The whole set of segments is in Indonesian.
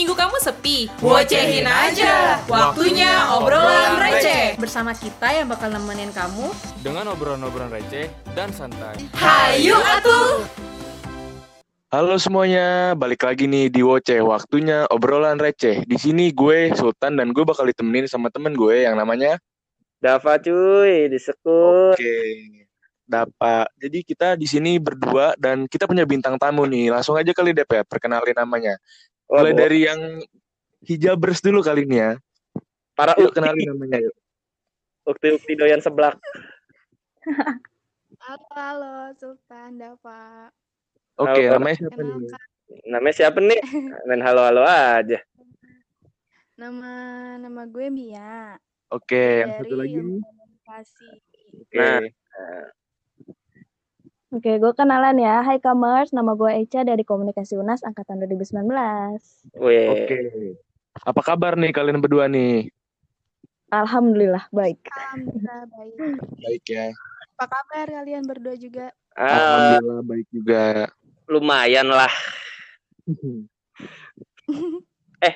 minggu kamu sepi? Bocehin aja. Waktunya obrolan receh. Bersama kita yang bakal nemenin kamu. dengan obrolan-obrolan receh dan santai. Hayu atuh. Halo semuanya, balik lagi nih di Woce. Waktunya obrolan receh. Di sini gue Sultan dan gue bakal ditemenin sama temen gue yang namanya Dava cuy, disekut. Oke. Dapa. Jadi kita di sini berdua dan kita punya bintang tamu nih. Langsung aja kali Dep ya, perkenalin namanya. Mulai dari yang hijabers dulu kali ini ya. para Yuk ukti, kenalin namanya yuk. ukti-ukti doyan seblak. Halo, halo, Sultan, Dava. Oke, Halo, namanya siapa nih? Namanya siapa nih? Main halo-halo aja. nama nama gue Mia Oke, yang satu lagi nih. komunikasi. Nah. Oke, gue kenalan ya. Hai Kamers, nama gue Echa dari Komunikasi UNAS Angkatan 2019. Wih, Oke. Apa kabar nih kalian berdua nih? Alhamdulillah, baik. Alhamdulillah baik. Baik ya. Apa kabar kalian berdua juga? ah, Alhamdulillah baik juga. lumayan lah. eh,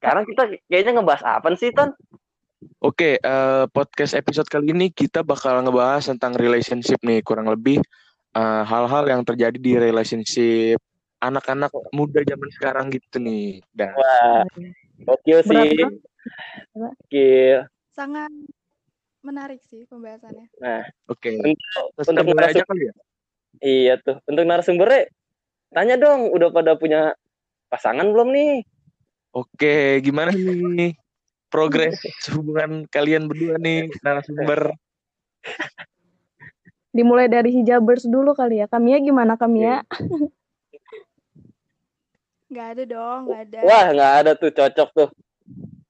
sekarang kita kayaknya ngebahas apa sih, Ton? Oke, eh, podcast episode kali ini kita bakal ngebahas tentang relationship nih, kurang lebih eh, hal-hal yang terjadi di relationship anak-anak muda zaman sekarang gitu nih. Dan Wah, gokil sih. Gokil. Sangat menarik sih pembahasannya. Nah, oke, untuk, Terus untuk kita mulai aja narasum- kali ya. iya tuh. Untuk narasumbernya, tanya dong, udah pada punya pasangan belum nih? Oke, gimana nih progres hubungan kalian berdua nih narasumber? Dimulai dari hijabers dulu kali ya. Kamia gimana Kamia? Nggak ada dong, nggak ada. Wah, nggak ada tuh cocok tuh.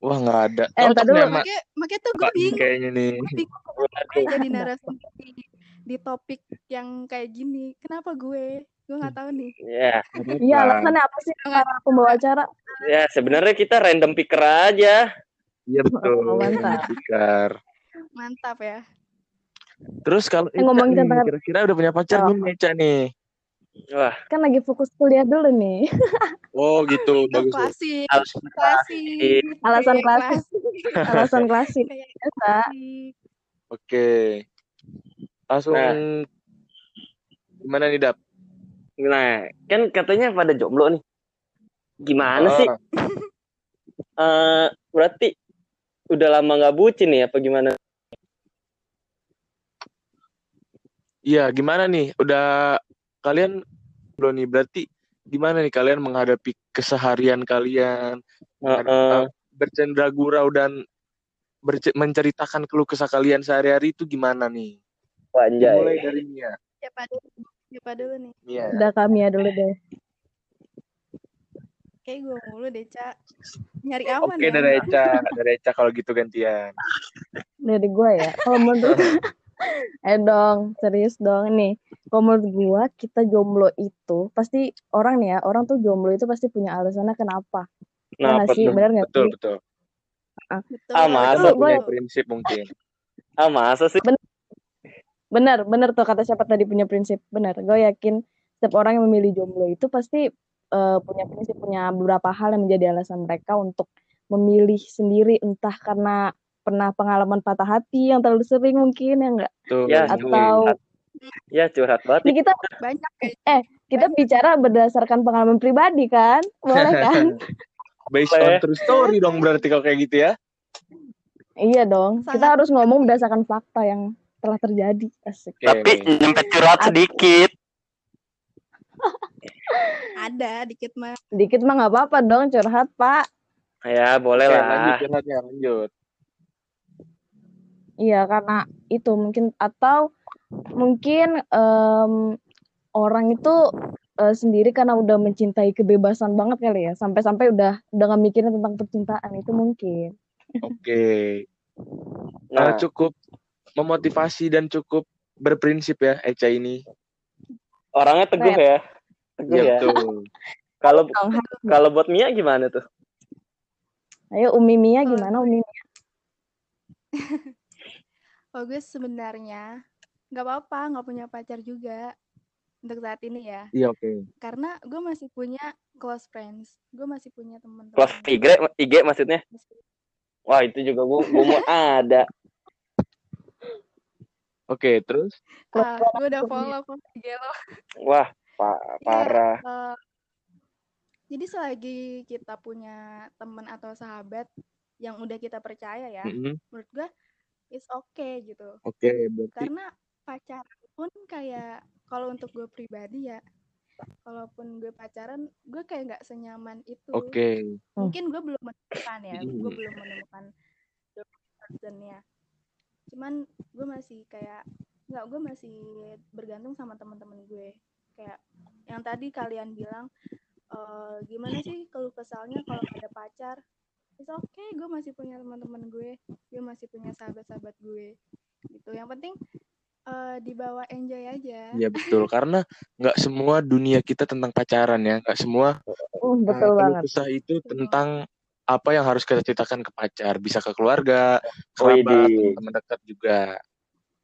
Wah nggak ada. Eh, Cocok ntar dulu. Makanya, makanya tuh gue bingung. kayaknya nih. bingung Waduh. jadi narasumber di, di topik yang kayak gini. Kenapa gue? Gue nggak tahu nih. Ya, Iya, alasannya apa sih para pembawa acara? ya sebenarnya kita random picker aja. Iya betul. Oh, mantap. Mantap ya. Terus kalau Eh, ngomongin tentang- kira-kira udah punya pacar Oh. belum Eca nih? Wah, Kan lagi fokus kuliah dulu nih. Oh gitu, Oh, bagus. klasik, Alasan klasik. Alasan Kayak klasik. Alasan klasik. Biasa. klasik. Oke. Langsung Nah. gimana nih Dap? Nah, kan katanya pada jomblo nih. Gimana sih? Ah, Eh, berarti udah lama nggak bucin nih apa gimana? Iya, gimana nih? Udah kalian belum nih berarti gimana nih kalian menghadapi keseharian kalian Heeh. bercanda gurau dan berce- menceritakan keluh kesah kalian sehari-hari itu gimana nih? Wanjay. Mulai dari Mia. Siapa dulu? Siapa dulu nih? Mia. Udah Kamia dulu deh. Kayak gue mulu deh, Ca. Nyari aman Oke, ya. dari Eca, dari Eca kalau gitu gantian. Dari gue ya. Kalau menurut Eh dong, serius dong nih. Kalau menurut gue, kita jomblo itu pasti orang nih ya, orang tuh jomblo itu pasti punya alasannya kenapa. Nah, nggak sih? betul. Bener nggak Betul, betul. Betul. Ah, Mereka masa Itu punya gue- prinsip mungkin. Ah, masa sih? Bener, bener tuh kata siapa tadi punya prinsip. Bener, gue yakin setiap orang yang memilih jomblo itu pasti eh, punya prinsip, punya beberapa hal yang menjadi alasan mereka untuk memilih sendiri, entah karena pernah pengalaman patah hati yang terlalu sering mungkin ya enggak Tuh. Ya, atau Ya curhat banget. ini kita Banyak kayak kita bicara berdasarkan pengalaman pribadi kan boleh kan Based on true story dong berarti kalau kayak gitu ya. iya dong kita Sangat harus ngomong berdasarkan fakta yang telah terjadi asik Oke. Tapi nyempet curhat sedikit. ada dikit mah. dikit mah nggak apa-apa dong curhat pak Ya, boleh Oke, lah. lanjut curhatnya, lanjut. Iya, karena itu mungkin atau mungkin em, orang itu eh, sendiri karena udah mencintai kebebasan banget kali ya, sampai-sampai udah udah gak mikirin tentang percintaan itu mungkin. Oke. Nah, Eh, cukup memotivasi dan cukup berprinsip ya Eca ini. orangnya teguh Keren. ya. Teguh Iya ya. betul. Kalau dong. kalau buat Mia gimana tuh? Ayo Umi Mia gimana Umi Mia? Oh gue sebenarnya nggak apa-apa, nggak punya pacar juga. untuk saat ini ya. Iya oke. Karena gue masih punya close friends. Gue masih punya teman-teman. Kelas IG, IG maksudnya? Wah itu juga gue gue mau ada. Oke, terus Ah, gue udah follow IG lo. Wah pa- parah. Eh, jadi selagi kita punya teman atau sahabat yang udah kita percaya ya, Mm-mm. menurut gue it's okay gitu. oke berarti Karena pacaran pun kayak kalau untuk gue pribadi ya, kalaupun gue pacaran, gue kayak nggak senyaman itu. oke. Mungkin gue belum menemukan ya, gue Mm. belum menemukan personnya. Cuman gue masih kayak nggak, gue masih bergantung sama teman-teman gue. Kayak yang tadi kalian bilang, eh, gimana sih keluh kesalnya kalau ada pacar? It's okay, gue masih punya teman-teman gue, gue masih punya sahabat-sahabat gue. Gitu. Yang penting eh, dibawa enjoy aja. Iya betul karena nggak semua dunia kita tentang pacaran ya, nggak semua Uh, betul uh, banget. kesah itu tentang apa yang harus kita ceritakan ke pacar, bisa ke keluarga, kerabat, teman dekat juga.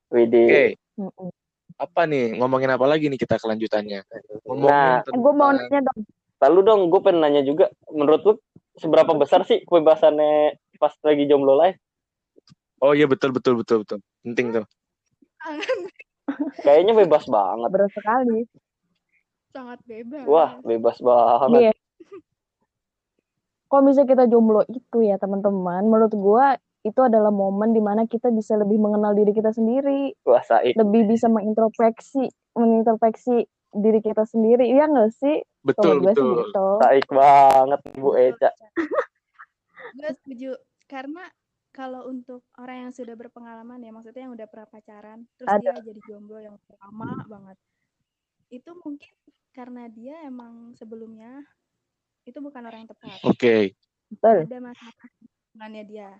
Widih. Oke, Mm-mm. apa nih ngomongin apa lagi nih kita kelanjutannya? Ngomongin Nah, Eh, gue mau tentang- nanya dong. Lalu dong, gue pengen nanya juga, menurut lu seberapa besar sih kebebasannya pas lagi jomblo live? Oh iya betul betul betul betul. Penting tuh. Kayaknya bebas banget. Berat sekali. Sangat bebas. Wah, bebas banget. Iya. Kalau misalnya kita jomblo itu ya teman-teman, menurut gua itu adalah momen di mana kita bisa lebih mengenal diri kita sendiri, Wah, Saik. lebih bisa mengintrospeksi, mengintrospeksi diri kita sendiri, iya nggak sih? Betul sih betul. gitu. Banget, Bu Eca. gue setuju karena kalau untuk orang yang sudah berpengalaman ya maksudnya yang udah pernah pacaran terus Ada. dia jadi jomblo yang lama banget itu mungkin karena dia emang sebelumnya itu bukan orang yang tepat Oke. Betul. ada masalah hubungannya dia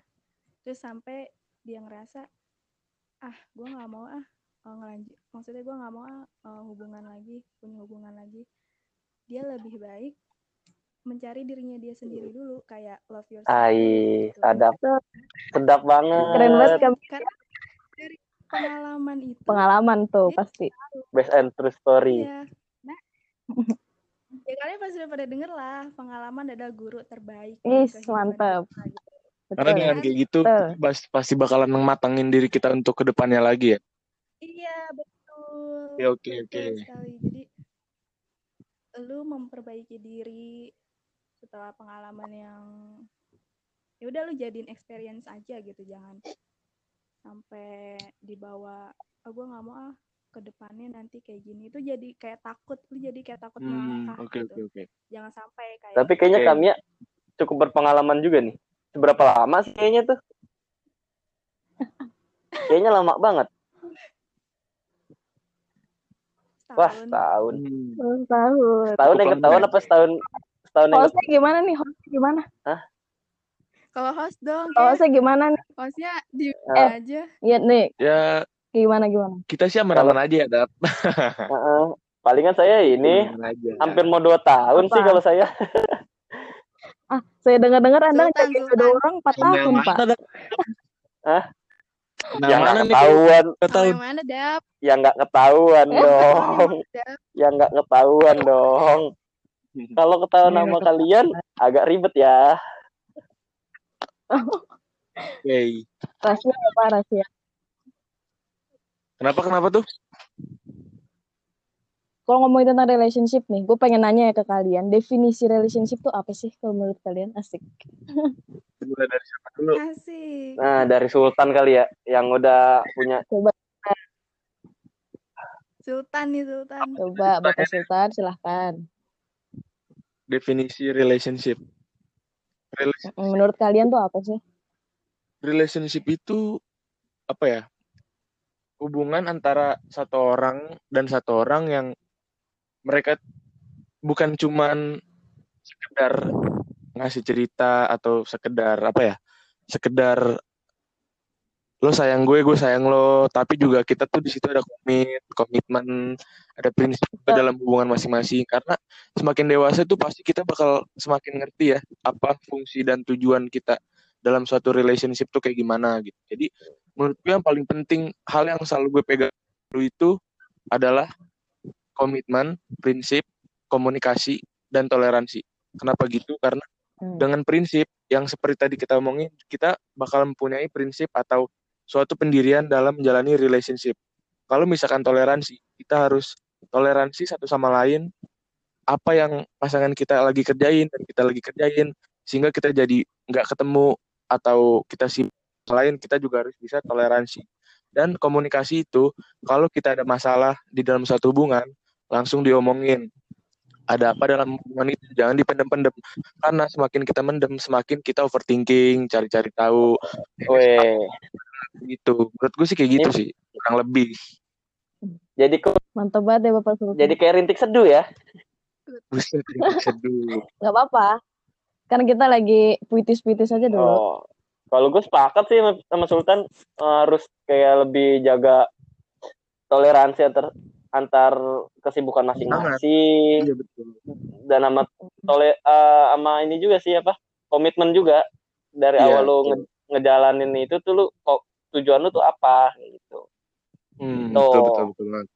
terus sampai dia ngerasa ah gue nggak mau ah eh, ngelanjut maksudnya gue nggak mau ah eh, hubungan lagi punya hubungan lagi dia lebih baik mencari dirinya dia sendiri dulu kayak love yourself Ai, gitu. sadap. Sedap banget. Keren banget kan karena dari pengalaman itu pengalaman tuh Dia pasti. Best and true story. iya nah ya kalian pasti udah pada denger lah pengalaman adalah guru terbaik Is, kita, gitu. Karena dengan kayak gitu Betul. pas- pasti bakalan mematangin diri kita untuk ke depannya lagi ya. iya betul Oke oke oke. jadi lu memperbaiki diri setelah pengalaman yang ya udah lu jadiin experience aja gitu jangan sampai dibawa oh gue nggak mau ah ke depannya nanti kayak gini itu jadi kayak takut lu jadi kayak takut Hmm, melangkah oke gitu oke oke. jangan sampai kayak Tapi kayaknya Oke. kami ya cukup berpengalaman juga nih. Seberapa lama sih kayaknya tuh? Kayaknya lama banget. Wah, setahun setahun. Hmm. Tahun. Setahun yang Cukup ketahuan apa setahun? Setahun yang Hostnya gimana nih? Hostnya gimana? kalau host dong Oh, ya Hostnya gimana nih? hostnya di Eh. aja Iya nih, Ya gimana gimana? kita sih aman-aman aja ya, Dap. Heeh. Palingan saya ini aja. hampir mau dua tahun Apa? sih kalau saya. Ah, saya dengar-dengar Anda Sultan. ada orang 4 Sama yang tahun, Pak. Hah? Nah, yang mana nggak nih? ketahuan, yang mana dap yang nggak ketahuan dong, Dap. yang nggak ketahuan dong. Kalau ketahuan sama nggak kalian agak ribet ya. Oke. Rahasia apa rahasia? Kenapa kenapa tuh? Kalau ngomongin tentang relationship nih, gue pengen nanya ya ke kalian, definisi relationship tuh apa sih kalau menurut kalian? Asik. Mulai dari siapa dulu? asik Nah dari Sultan kali ya, yang udah punya. Coba Sultan nih Sultan coba Bapak Sultan silahkan. Definisi relationship. Rela- Menurut kalian tuh apa sih? Relationship itu apa ya? Hubungan antara satu orang dan satu orang yang mereka bukan cuman sekedar ngasih cerita atau sekedar apa ya? Sekedar lo sayang gue, gue sayang lo, tapi juga kita tuh di situ ada komit, komitmen, ada prinsip juga dalam hubungan masing-masing. Karena semakin dewasa tuh pasti kita bakal semakin ngerti ya apa fungsi dan tujuan kita dalam suatu relationship tuh kayak gimana gitu. Jadi menurut gue yang paling penting hal yang selalu gue pegang itu adalah komitmen, prinsip, komunikasi, dan toleransi. Kenapa gitu? Karena Hmm. dengan prinsip yang seperti tadi kita omongin, kita bakal mempunyai prinsip atau suatu pendirian dalam menjalani relationship. Kalau misalkan toleransi, kita harus toleransi satu sama lain apa yang pasangan kita lagi kerjain dan kita lagi kerjain sehingga kita jadi nggak ketemu atau kita sibuk lain kita juga harus bisa toleransi dan komunikasi itu kalau kita ada masalah di dalam satu hubungan langsung diomongin. Ada apa dalam hubungan itu? Jangan dipendem-pendem. Karena semakin kita mendem semakin kita overthinking cari-cari tahu. Weh, gitu. Menurut gue sih kayak gitu sih kurang lebih. Jadi kok Mantap banget ya Bapak Sultan. jadi kayak rintik seduh ya. buset rintik seduh. Nggak apa-apa. Kan kita lagi puitis-puitis aja dulu. Oh, kalau gue sepakat sih sama, sama Sultan eh, harus kayak lebih jaga toleransi antar antar kesibukan masing-masing iya betul dan sama tole eh, sama ini juga sih apa komitmen juga dari Iya, awal lu betul. nge- ngejalanin itu tuh lu kok tujuan lu tuh apa gitu. hmm, Tuh. betul betul betul banget.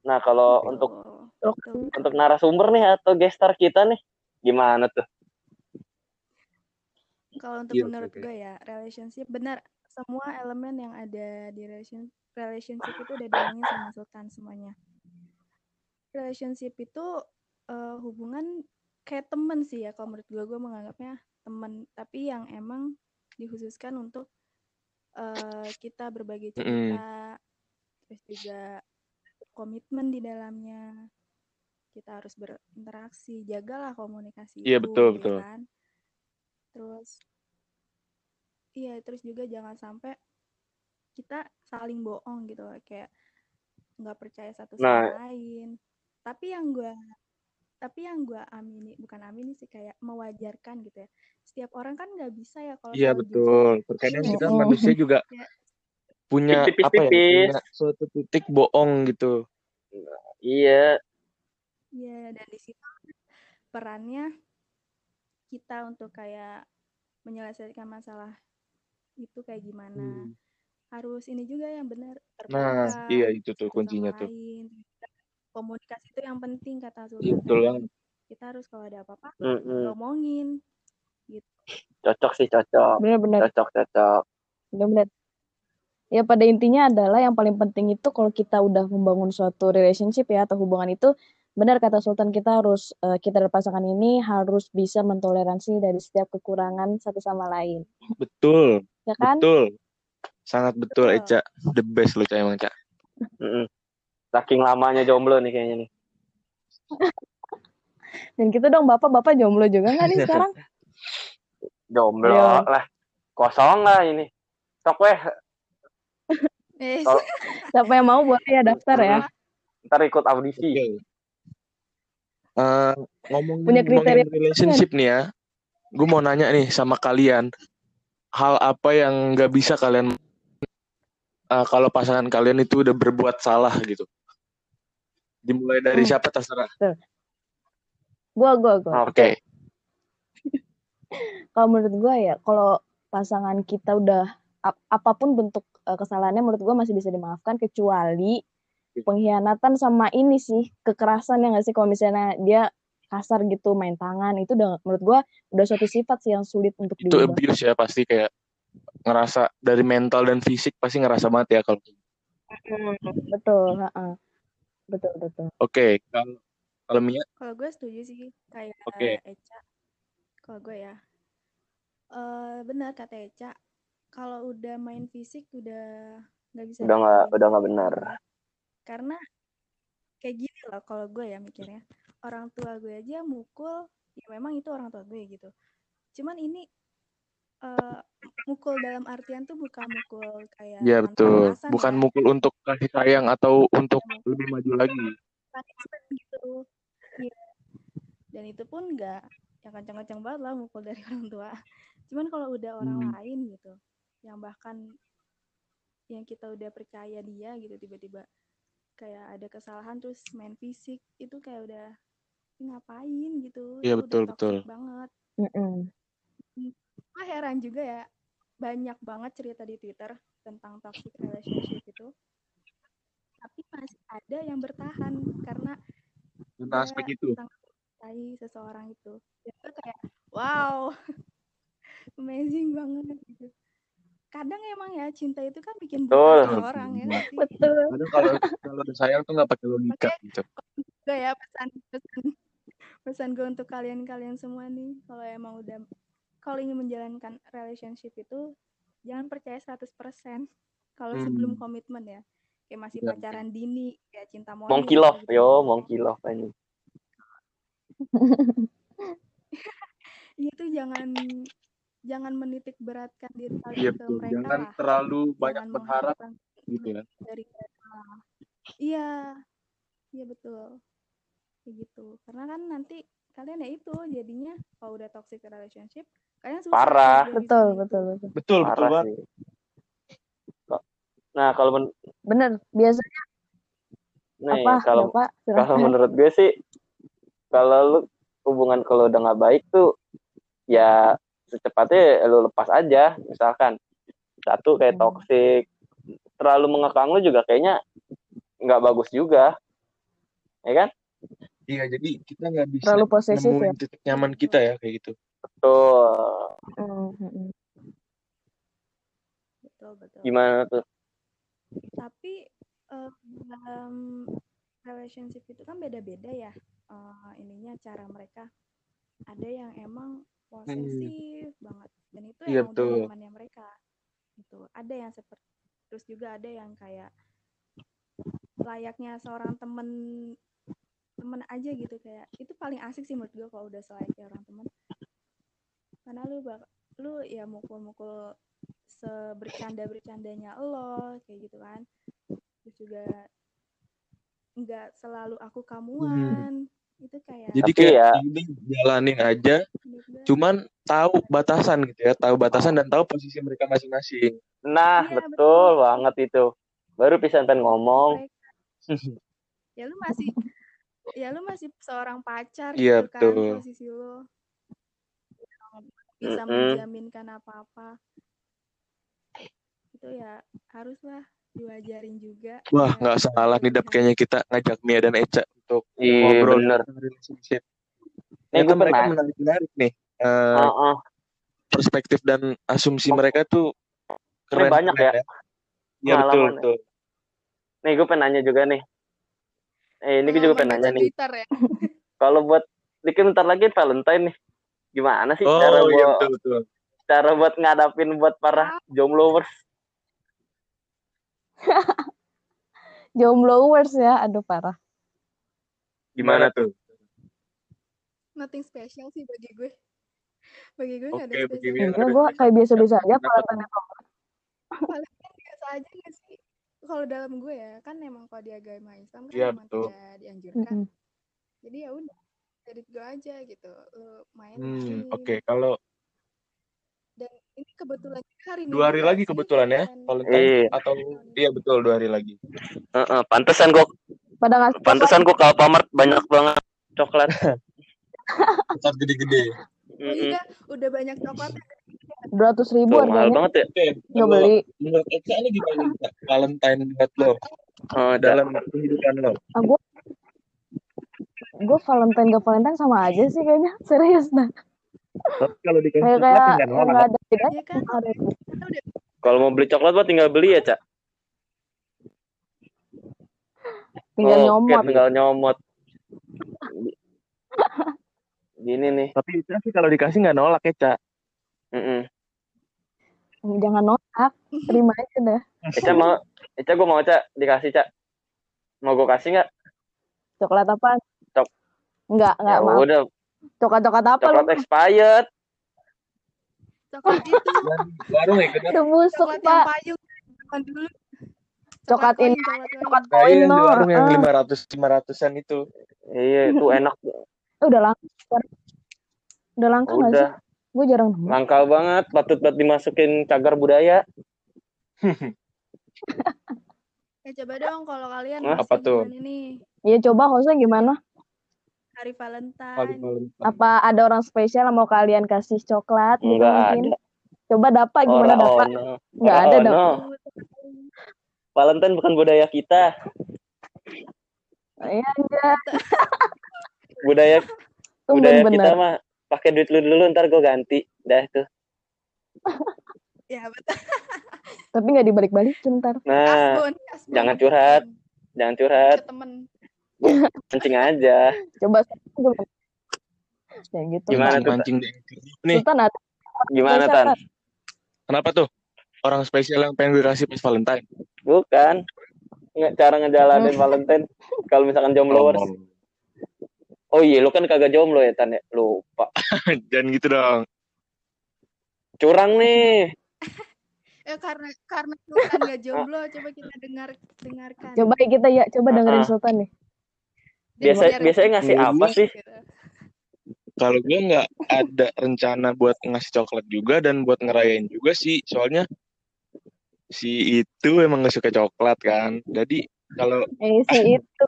Nah kalau Betul. untuk Betul. untuk narasumber nih atau gestar kita nih gimana tuh? Kalau untuk Iya, oke, menurut oke. gue ya, relationship benar semua elemen yang ada di relation relationship itu udah diomongin sama Sultan semuanya. Relationship itu eh, hubungan kayak temen sih ya kalau menurut gue gue menganggapnya temen tapi yang emang dikhususkan untuk eh, kita berbagi cerita terus juga komitmen di dalamnya kita harus berinteraksi jagalah komunikasi Iya, itu, betul, ya betul. kan? terus iya terus juga jangan sampai kita saling bohong gitu loh kayak nggak percaya satu Nah. sama lain tapi yang gua tapi yang gua amini bukan amini sih kayak mewajarkan gitu ya setiap orang kan nggak bisa ya kalau Iya betul. Terkadang kita Mm-mm. manusia juga Ya. punya apa ya? Tipis-tipis. Punya suatu titik bohong gitu. Iya, Iya, dan di situ perannya kita untuk kayak menyelesaikan masalah itu kayak gimana. Harus ini juga yang benar Hmm. Nah, terbuka iya itu tuh kuncinya tuh. lain. Komunikasi itu yang penting kata Sultan betul banget. Kita harus kalau ada apa-apa ngomongin. cocok sih cocok, Bener-bener. cocok cocok. Bener-bener. Ya pada intinya adalah yang paling penting itu kalau kita udah membangun suatu relationship ya atau hubungan itu benar kata Sultan kita harus eh, kita dan pasangan ini harus bisa mentoleransi dari setiap kekurangan satu sama lain. Betul, Ya kan? betul. Sangat betul, Betul. Eca. The best lu, Ca, emang, Ca. Saking lamanya jomblo nih kayaknya nih. Dan gitu dong Bapak-bapak jomblo juga nggak nih sekarang? Jomblo Iya. lah. Kosong lah ini. Sok weh, Eh, Siapa yang mau boleh ya daftar ya. ntar ikut audisi. Oke. Eh, ngomongin, Punya kriteria ngomongin relationship nih ya. Gue mau nanya nih sama kalian. Hal apa yang nggak bisa kalian eh, kalau pasangan kalian itu udah berbuat salah gitu. Dimulai dari Hmm. siapa terserah. Gua gua gua. Oke. Kalau menurut gua ya kalau pasangan kita udah ap- apa pun bentuk eh, kesalahannya menurut gua masih bisa dimaafkan kecuali pengkhianatan sama ini sih kekerasan ya nggak sih kalau misalnya dia kasar gitu main tangan itu udah menurut gua udah suatu sifat sih yang sulit untuk Itu diubah. abuse ya pasti kayak ngerasa dari mental dan fisik pasti ngerasa banget ya kalau. Betul, heeh. Betul, betul. Oke, kalau kalau Mia, Kalau gue setuju sih kayak Oke. Eca. Kalau gue ya, eh benar kata Eca. Kalau udah main fisik udah nggak bisa. Udah nggak udah nggak benar. Karena kayak gini loh kalau gue ya mikirnya. Orang tua gue aja mukul, ya memang itu orang tua gue gitu. Cuman ini eh mukul dalam artian tuh bukan mukul kayak ya betul. Bukan ya. mukul untuk kasih sayang atau untuk Iya. lebih maju lagi. gitu. Iya. Dan itu pun nggak yang kencang-kencang banget lah mukul dari orang tua. Cuman kalau udah orang Hmm. lain gitu, yang bahkan yang kita udah percaya dia gitu tiba-tiba kayak ada kesalahan terus main fisik itu kayak udah "Ini ngapain gitu. Iya, betul, betul. banget. Gue heran juga ya banyak banget cerita di Twitter tentang toxic relationship itu. tapi masih ada yang bertahan karena tentang aspek itu mencintai seseorang itu itu kayak wow amazing banget gitu kadang emang ya cinta itu kan bikin Betul. orang ya? Betul. kadang kalau kalau sayang tuh nggak pakai logika gitu juga ya pesan pesan pesan gue untuk kalian-kalian semua nih kalau emang udah kalau ingin menjalankan relationship itu jangan percaya 100% kalau Hmm. sebelum komitmen ya kayak masih Ya. pacaran dini kayak cinta monyet Monkey love, gitu. yo, monkey love ini. itu jangan jangan menitik beratkan diri kalian iya ke mereka jangan lah terlalu banyak jangan berharap mengharapkan gitu ya dari mereka iya iya betul kayak gitu karena kan nanti kalian ya itu jadinya kalau udah toxic relationship kalian susah Parah. Betul, betul, betul. betul betul Parah banget sih. Nah, kalau men- Bener. Biasanya nih, apa? kalau kalau menurut gue sih kalau lu hubungan kalau udah nggak baik tuh ya secepatnya lu lepas aja misalkan satu kayak Hmm. toxic terlalu mengekang lu juga kayaknya nggak bagus juga ya kan iya jadi kita nggak bisa Terlalu posesif ya. nemuin titik nyaman kita ya kayak gitu. Tuh Hmm, hmm, hmm. betul betul. Gimana tuh? Tapi eh, dalam relationship itu kan beda-beda ya. Eh, ininya cara mereka. Ada yang emang posesif banget dan itu Iya, emang udah betul. zamannya mereka gitu. Ada yang seperti terus juga ada yang kayak layaknya seorang temen temen aja gitu kayak itu paling asik sih menurut gue kalau udah selayaknya orang temen. Karena lu bak lu ya mukul-mukul sebercanda bercandanya lo kayak gitu kan. Terus juga nggak selalu aku kamuan itu kayak jadi kayak ya- ini jalanin aja cuman tahu batasan gitu ya tahu batasan dan tahu posisi mereka masing-masing. Nah Iya, betul, betul. banget itu. Baru pisan pengen ngomong. Mereka ya lu masih ya lu masih seorang pacar Iya, gitu kan betul. posisi lu bisa Mm-mm. menjaminkan apa-apa itu ya haruslah diwajarin juga wah Ya, nggak salah nih dap kayaknya kita ngajak Mia dan Eca untuk iya ngobrol bener tentang relationship nih Ternyata gue mereka pernah menarik-menarik nih Eh, Heeh. perspektif dan asumsi Oh. mereka tuh keren banyak keren ya. Iya betul Pengalaman ya. betul nih gue pengen nanya juga nih eh ini gue juga pengen nanya nih. ya kalau buat kan bentar lagi Valentine nih. Gimana sih cara oh iya buat betul betul. cara buat ngadapin buat para jombloers? Jombloers ya, aduh parah. gimana tuh? Nothing special sih bagi gue. Bagi gue nggak Oke, ada bagi spesial gue kayak biasa-biasa aja kalau paling kan biasa aja nggak sih kalau dalam gue ya kan emang kalau di agama Islam kan Iya, emang betul. tidak dianjurkan Mm-mm. jadi ya udah jadi go aja gitu lo main hmm oke kalau dan ini kebetulan hari dua hari lagi kebetulan ya Valentine Iya. atau iya betul dua hari lagi Heeh, pantesan gue Pada ngasih pantesan gue ke Alfamart banyak banget coklat tetap gede-gede Oh Mm-mm. iya, udah banyak coklat dua ratus ribu Tuh, mahal harganya. banget ya. Nggak beli. menurut Eca ini gimana? Valentine buat lo? Oh, da- dalam kehidupan lo? Ah, gue gue Valentine gak Valentine sama aja sih kayaknya. Serius dah tapi kalau dikasih kayak coklat kayak nggak nolak. nggak ada bedanya. Ya kan kita udah kalau mau beli coklat mah tinggal beli ya cak tinggal Oke, nyomot. tinggal nyomot. Gini nih. Tapi Eca sih kalau dikasih nggak nolak ya Ca. Mm-mm. Jangan nolak terima aja dah. Eca mau Eca gue mau cak dikasih cak mau gue kasih nggak? Coklat apa Cok- nggak nggak ya mau. udah. Coklat coklat apa lu? coklat expired. Coklat itu. Warung ya udah busuk coklat yang pak Coklat ini. coklat koin. no warung yang Ah, lima ratus lima ratusan itu. Iya itu enak. Eh, udah langka sekarang. udah langka nggak sih gue jarang nemu. Langka banget patut buat dimasukin cagar budaya. Ya coba dong kalau kalian Hah, masih apa tuh? ini. Iya coba hostnya gimana? Hari Valentine. Paling Valentine. apa ada orang spesial yang mau kalian kasih coklat? Gitu Nggak mungkin? ada. coba dapat gimana Ora dapat ono. nggak Ora ada dapat Valentine bukan budaya kita. Iya enggak. budaya Tumben budaya kita bener. mah pakai duit lu dulu ntar gue ganti dah tuh Ya betul. Tapi nggak dibalik-balikin ntar. nah Kasbon, kasbon. jangan curhat. jangan curhat Ke temen. mancing aja Coba coba. Ya gitu. Gimana tuh, mancing. Nih, Sultan gimana tan kenapa tuh? Orang spesial yang pengen gue kasih pas Valentine. bukan nggak cara ngejalanin Valentine kalau misalkan jombloers oh iya lu kan kagak jomblo ya tan ya lupa Jangan gitu dong. curang nih Eh karena karena Sultan gak jomblo, coba kita dengar dengarkan. Coba kita ya, coba dengerin Ah. Sultan nih. biasa biasanya ngasih Dulu. apa sih Gitu. Kalau gue nggak ada rencana buat ngasih coklat juga dan buat ngerayain juga sih. Soalnya si itu emang gak suka coklat kan. Jadi kalau Eh si itu.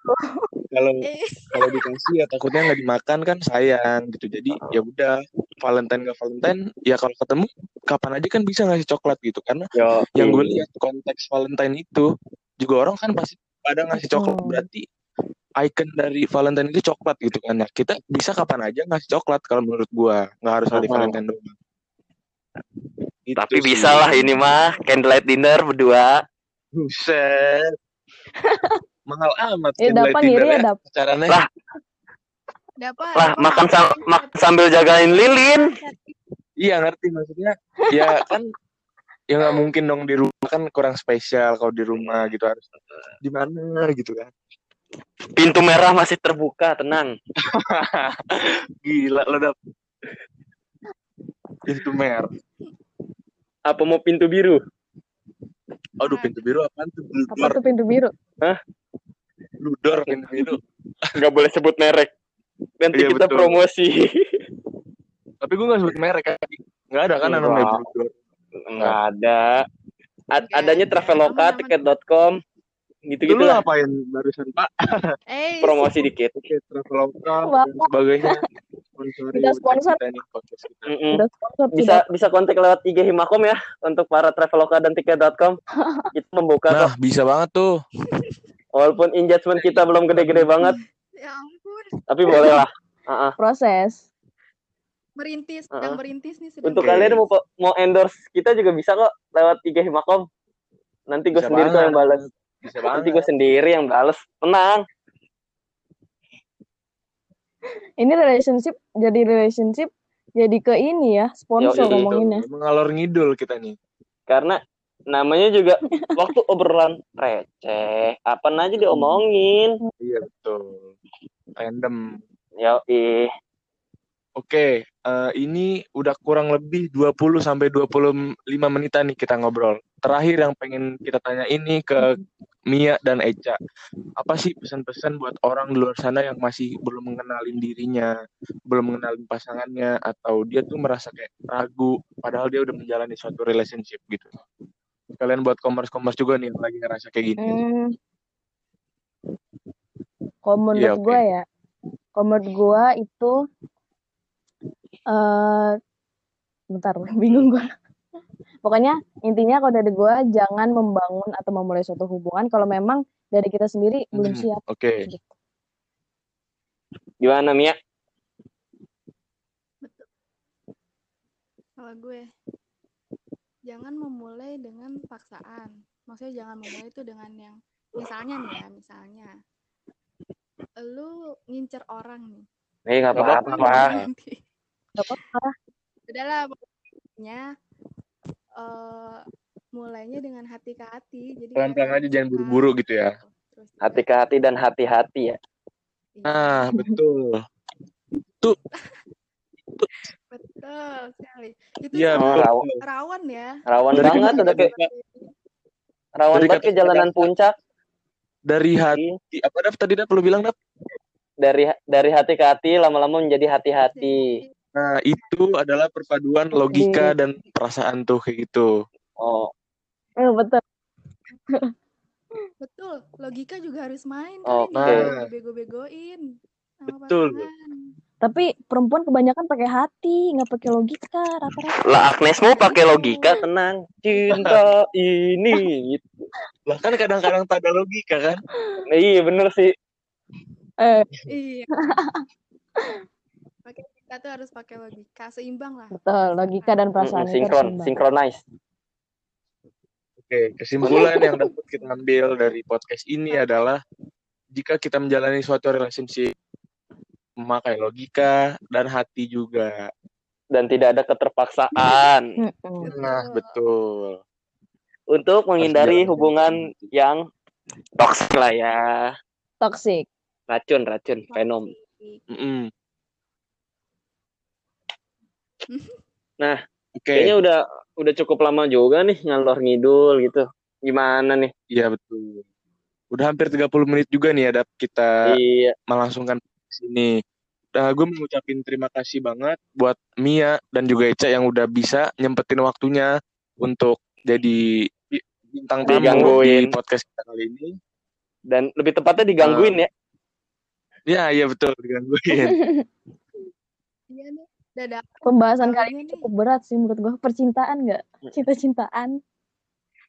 Kalau Eh, kalau dikasih ya takutnya nggak dimakan kan sayang gitu. Jadi ya udah Valentine gak Valentine ya kalau ketemu kapan aja kan bisa ngasih coklat gitu. Karena yo. yang gue lihat konteks Valentine itu juga orang kan pasti pada ngasih coklat. Hmm. berarti icon dari Valentine itu coklat gitu kan ya. Kita bisa kapan aja ngasih coklat kalau menurut gua. Nggak harus hari Hmm. Valentine doang. Itu tapi sih. bisa lah ini mah candlelight dinner berdua. Buset mahal amat Eh candlelight dapat ngiri ya ya dap. caranya Lah. dapat. lah dapat. makan sam makan sambil jagain lilin iya ngerti maksudnya ya kan ya nggak mungkin dong di rumah kan kurang spesial kalau di rumah gitu harus di mana gitu kan pintu merah masih terbuka tenang gila lo dap pintu merah apa mau pintu biru aduh pintu biru apaan tuh? Apa ludor. tuh pintu biru? ludor pintu biru. nggak boleh sebut merek. Nanti Iya, kita betul. promosi. Tapi gue nggak sebut merek kan? Nggak ada kan namanya ludor? Nggak ada. Ad- adanya ada. traveloka tiket.com gitu itu gitu lu lah. ngapain barusan pak? Eh, promosi dikit. Oke, Traveloka dan sebagainya sponsori Kita sponsor. kita nih podcast kita. Mm-mm. Udah sponsor bisa bisa kontak lewat IG Himakom ya untuk para traveloka dan tiket.com kita membuka kok Nah, bisa banget tuh. walaupun engagement kita belum gede-gede banget ya ampun. tapi boleh lah Ah, ah. proses. Merintis, Uh-uh. sedang merintis nih sedang untuk kalian mau mau endorse kita juga bisa kok lewat IG Himakom nanti gue Bisa sendiri kok yang balas Bisa nanti gue sendiri yang balas tenang Ini relationship jadi relationship jadi ke ini ya sponsor Yoi. ngomonginnya. Mengalor ngidul kita nih. karena namanya juga waktu obrolan receh apa aja diomongin Iya betul. Random. ya ih Oke, eh, ini udah kurang lebih 20 sampai 25 menitan nih kita ngobrol. Terakhir yang pengen kita tanya ini ke Mia dan Eca. Apa sih pesan-pesan buat orang di luar sana yang masih belum mengenalin dirinya, belum mengenalin pasangannya, atau dia tuh merasa kayak ragu, padahal dia udah menjalani suatu relationship gitu. Kalian buat commerce-commerce juga nih yang lagi ngerasa kayak gini. Hmm. Kalau menurut Iya, oke. gua ya, kalau menurut gua itu eh bentar, bingung gua. Pokoknya intinya kalau dari gua jangan membangun atau memulai suatu hubungan kalau memang dari kita sendiri belum Hmm, siap. Oke, Gitu. gimana Mia Betul. Kalau gue, jangan memulai dengan paksaan. Maksudnya jangan memulai itu dengan yang misalnya nih ya, misalnya lu ngincer orang nih. eh nggak apa-apa apa-apa. Nanti. Gak apa-apa. Udahlah pokoknya eh mulainya dengan hati ke hati. Jadi pelan-pelan kayak aja jangan buru-buru gitu ya. terus juga- hati ke hati dan hati-hati ya Iya, Nah, betul. betul sekali. Itu Iya, betul. rawan, rawan ya. rawan Dari banget udah kayak rawan dari banget ke kata- jalanan puncak Dari hati, apa Dap tadi Dap lu bilang Dap? dari dari hati ke hati lama-lama menjadi hati-hati Nah, itu adalah perpaduan logika dan perasaan tuh kayak gitu. oh Eh, betul. Betul, logika juga harus main Oke. kali jangan bego-begoin. Betul. pasangan. Tapi perempuan kebanyakan pakai hati, nggak pakai logika rata-rata. lah Agnes mau pakai logika tenang cinta ini gitu. Lah kan kadang-kadang tak ada logika kan? iya bener sih Eh, Iya. Kita tuh harus pakai logika seimbang lah. betul, logika dan perasaan sinkron, synchronize. Oke, kesimpulan yang dapat kita ambil dari podcast ini adalah jika kita menjalani suatu relationship memakai logika dan hati juga. Dan tidak ada keterpaksaan. Nah, betul. untuk menghindari hubungan yang toksik lah ya. Toxic. Racun, racun, venom. Mm-mm. Nah, Oke, Kayaknya udah udah cukup lama juga nih ngalor ngidul gitu. Gimana nih? iya betul. Udah hampir 30 menit juga nih ada kita Iya, melangsungkan sini. Nah, gue mengucapin terima kasih banget buat Mia dan juga Eca yang udah bisa nyempetin waktunya untuk jadi bi- bintang tamu Digangguin. di podcast kita kali ini. dan lebih tepatnya digangguin ya. Ya, iya betul digangguin. Iya nih. Dadah. Pembahasan kali ini cukup berat sih menurut gua. Percintaan nggak? Cinta-cintaan.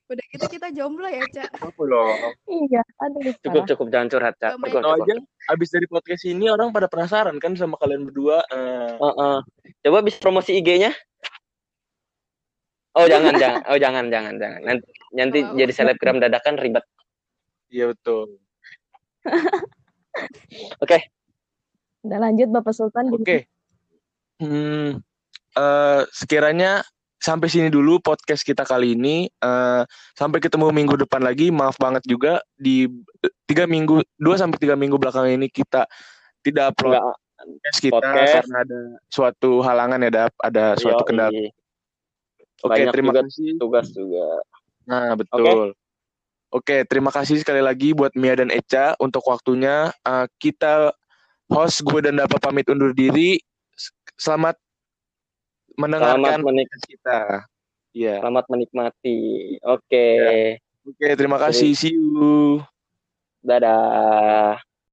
udah gitu kita jomblo ya, Cak. Apa loh? Iya, aduh Cukup cukup jangan curhat, Cak. Gak cukup. aja, abis dari podcast ini orang pada penasaran kan sama kalian berdua. Eh, Heeh. Coba bisa promosi IG-nya? Oh jangan jangan oh jangan jangan jangan nanti nanti Oh. jadi selebgram dadakan ribet. Iya betul. Udah lanjut Bapak Sultan. Oke. Hmm, eh, sekiranya sampai sini dulu podcast kita kali ini. Eh, sampai ketemu minggu depan lagi. Maaf banget juga di tiga minggu, dua sampai tiga minggu belakang ini kita tidak upload Enggak podcast kita podcast. karena ada suatu halangan ya, Dap. ada suatu yoi. kendala. Oke, Banyak terima juga kasih. tugas juga. Nah, betul. Oke, terima kasih sekali lagi buat Mia dan Eca untuk waktunya. Eh, kita host gue dan Dapa pamit undur diri. Selamat Selamat mendengarkan menik podcast kita. Iya. selamat menikmati. Oke. Oke, terima kasih. See you. Dadah.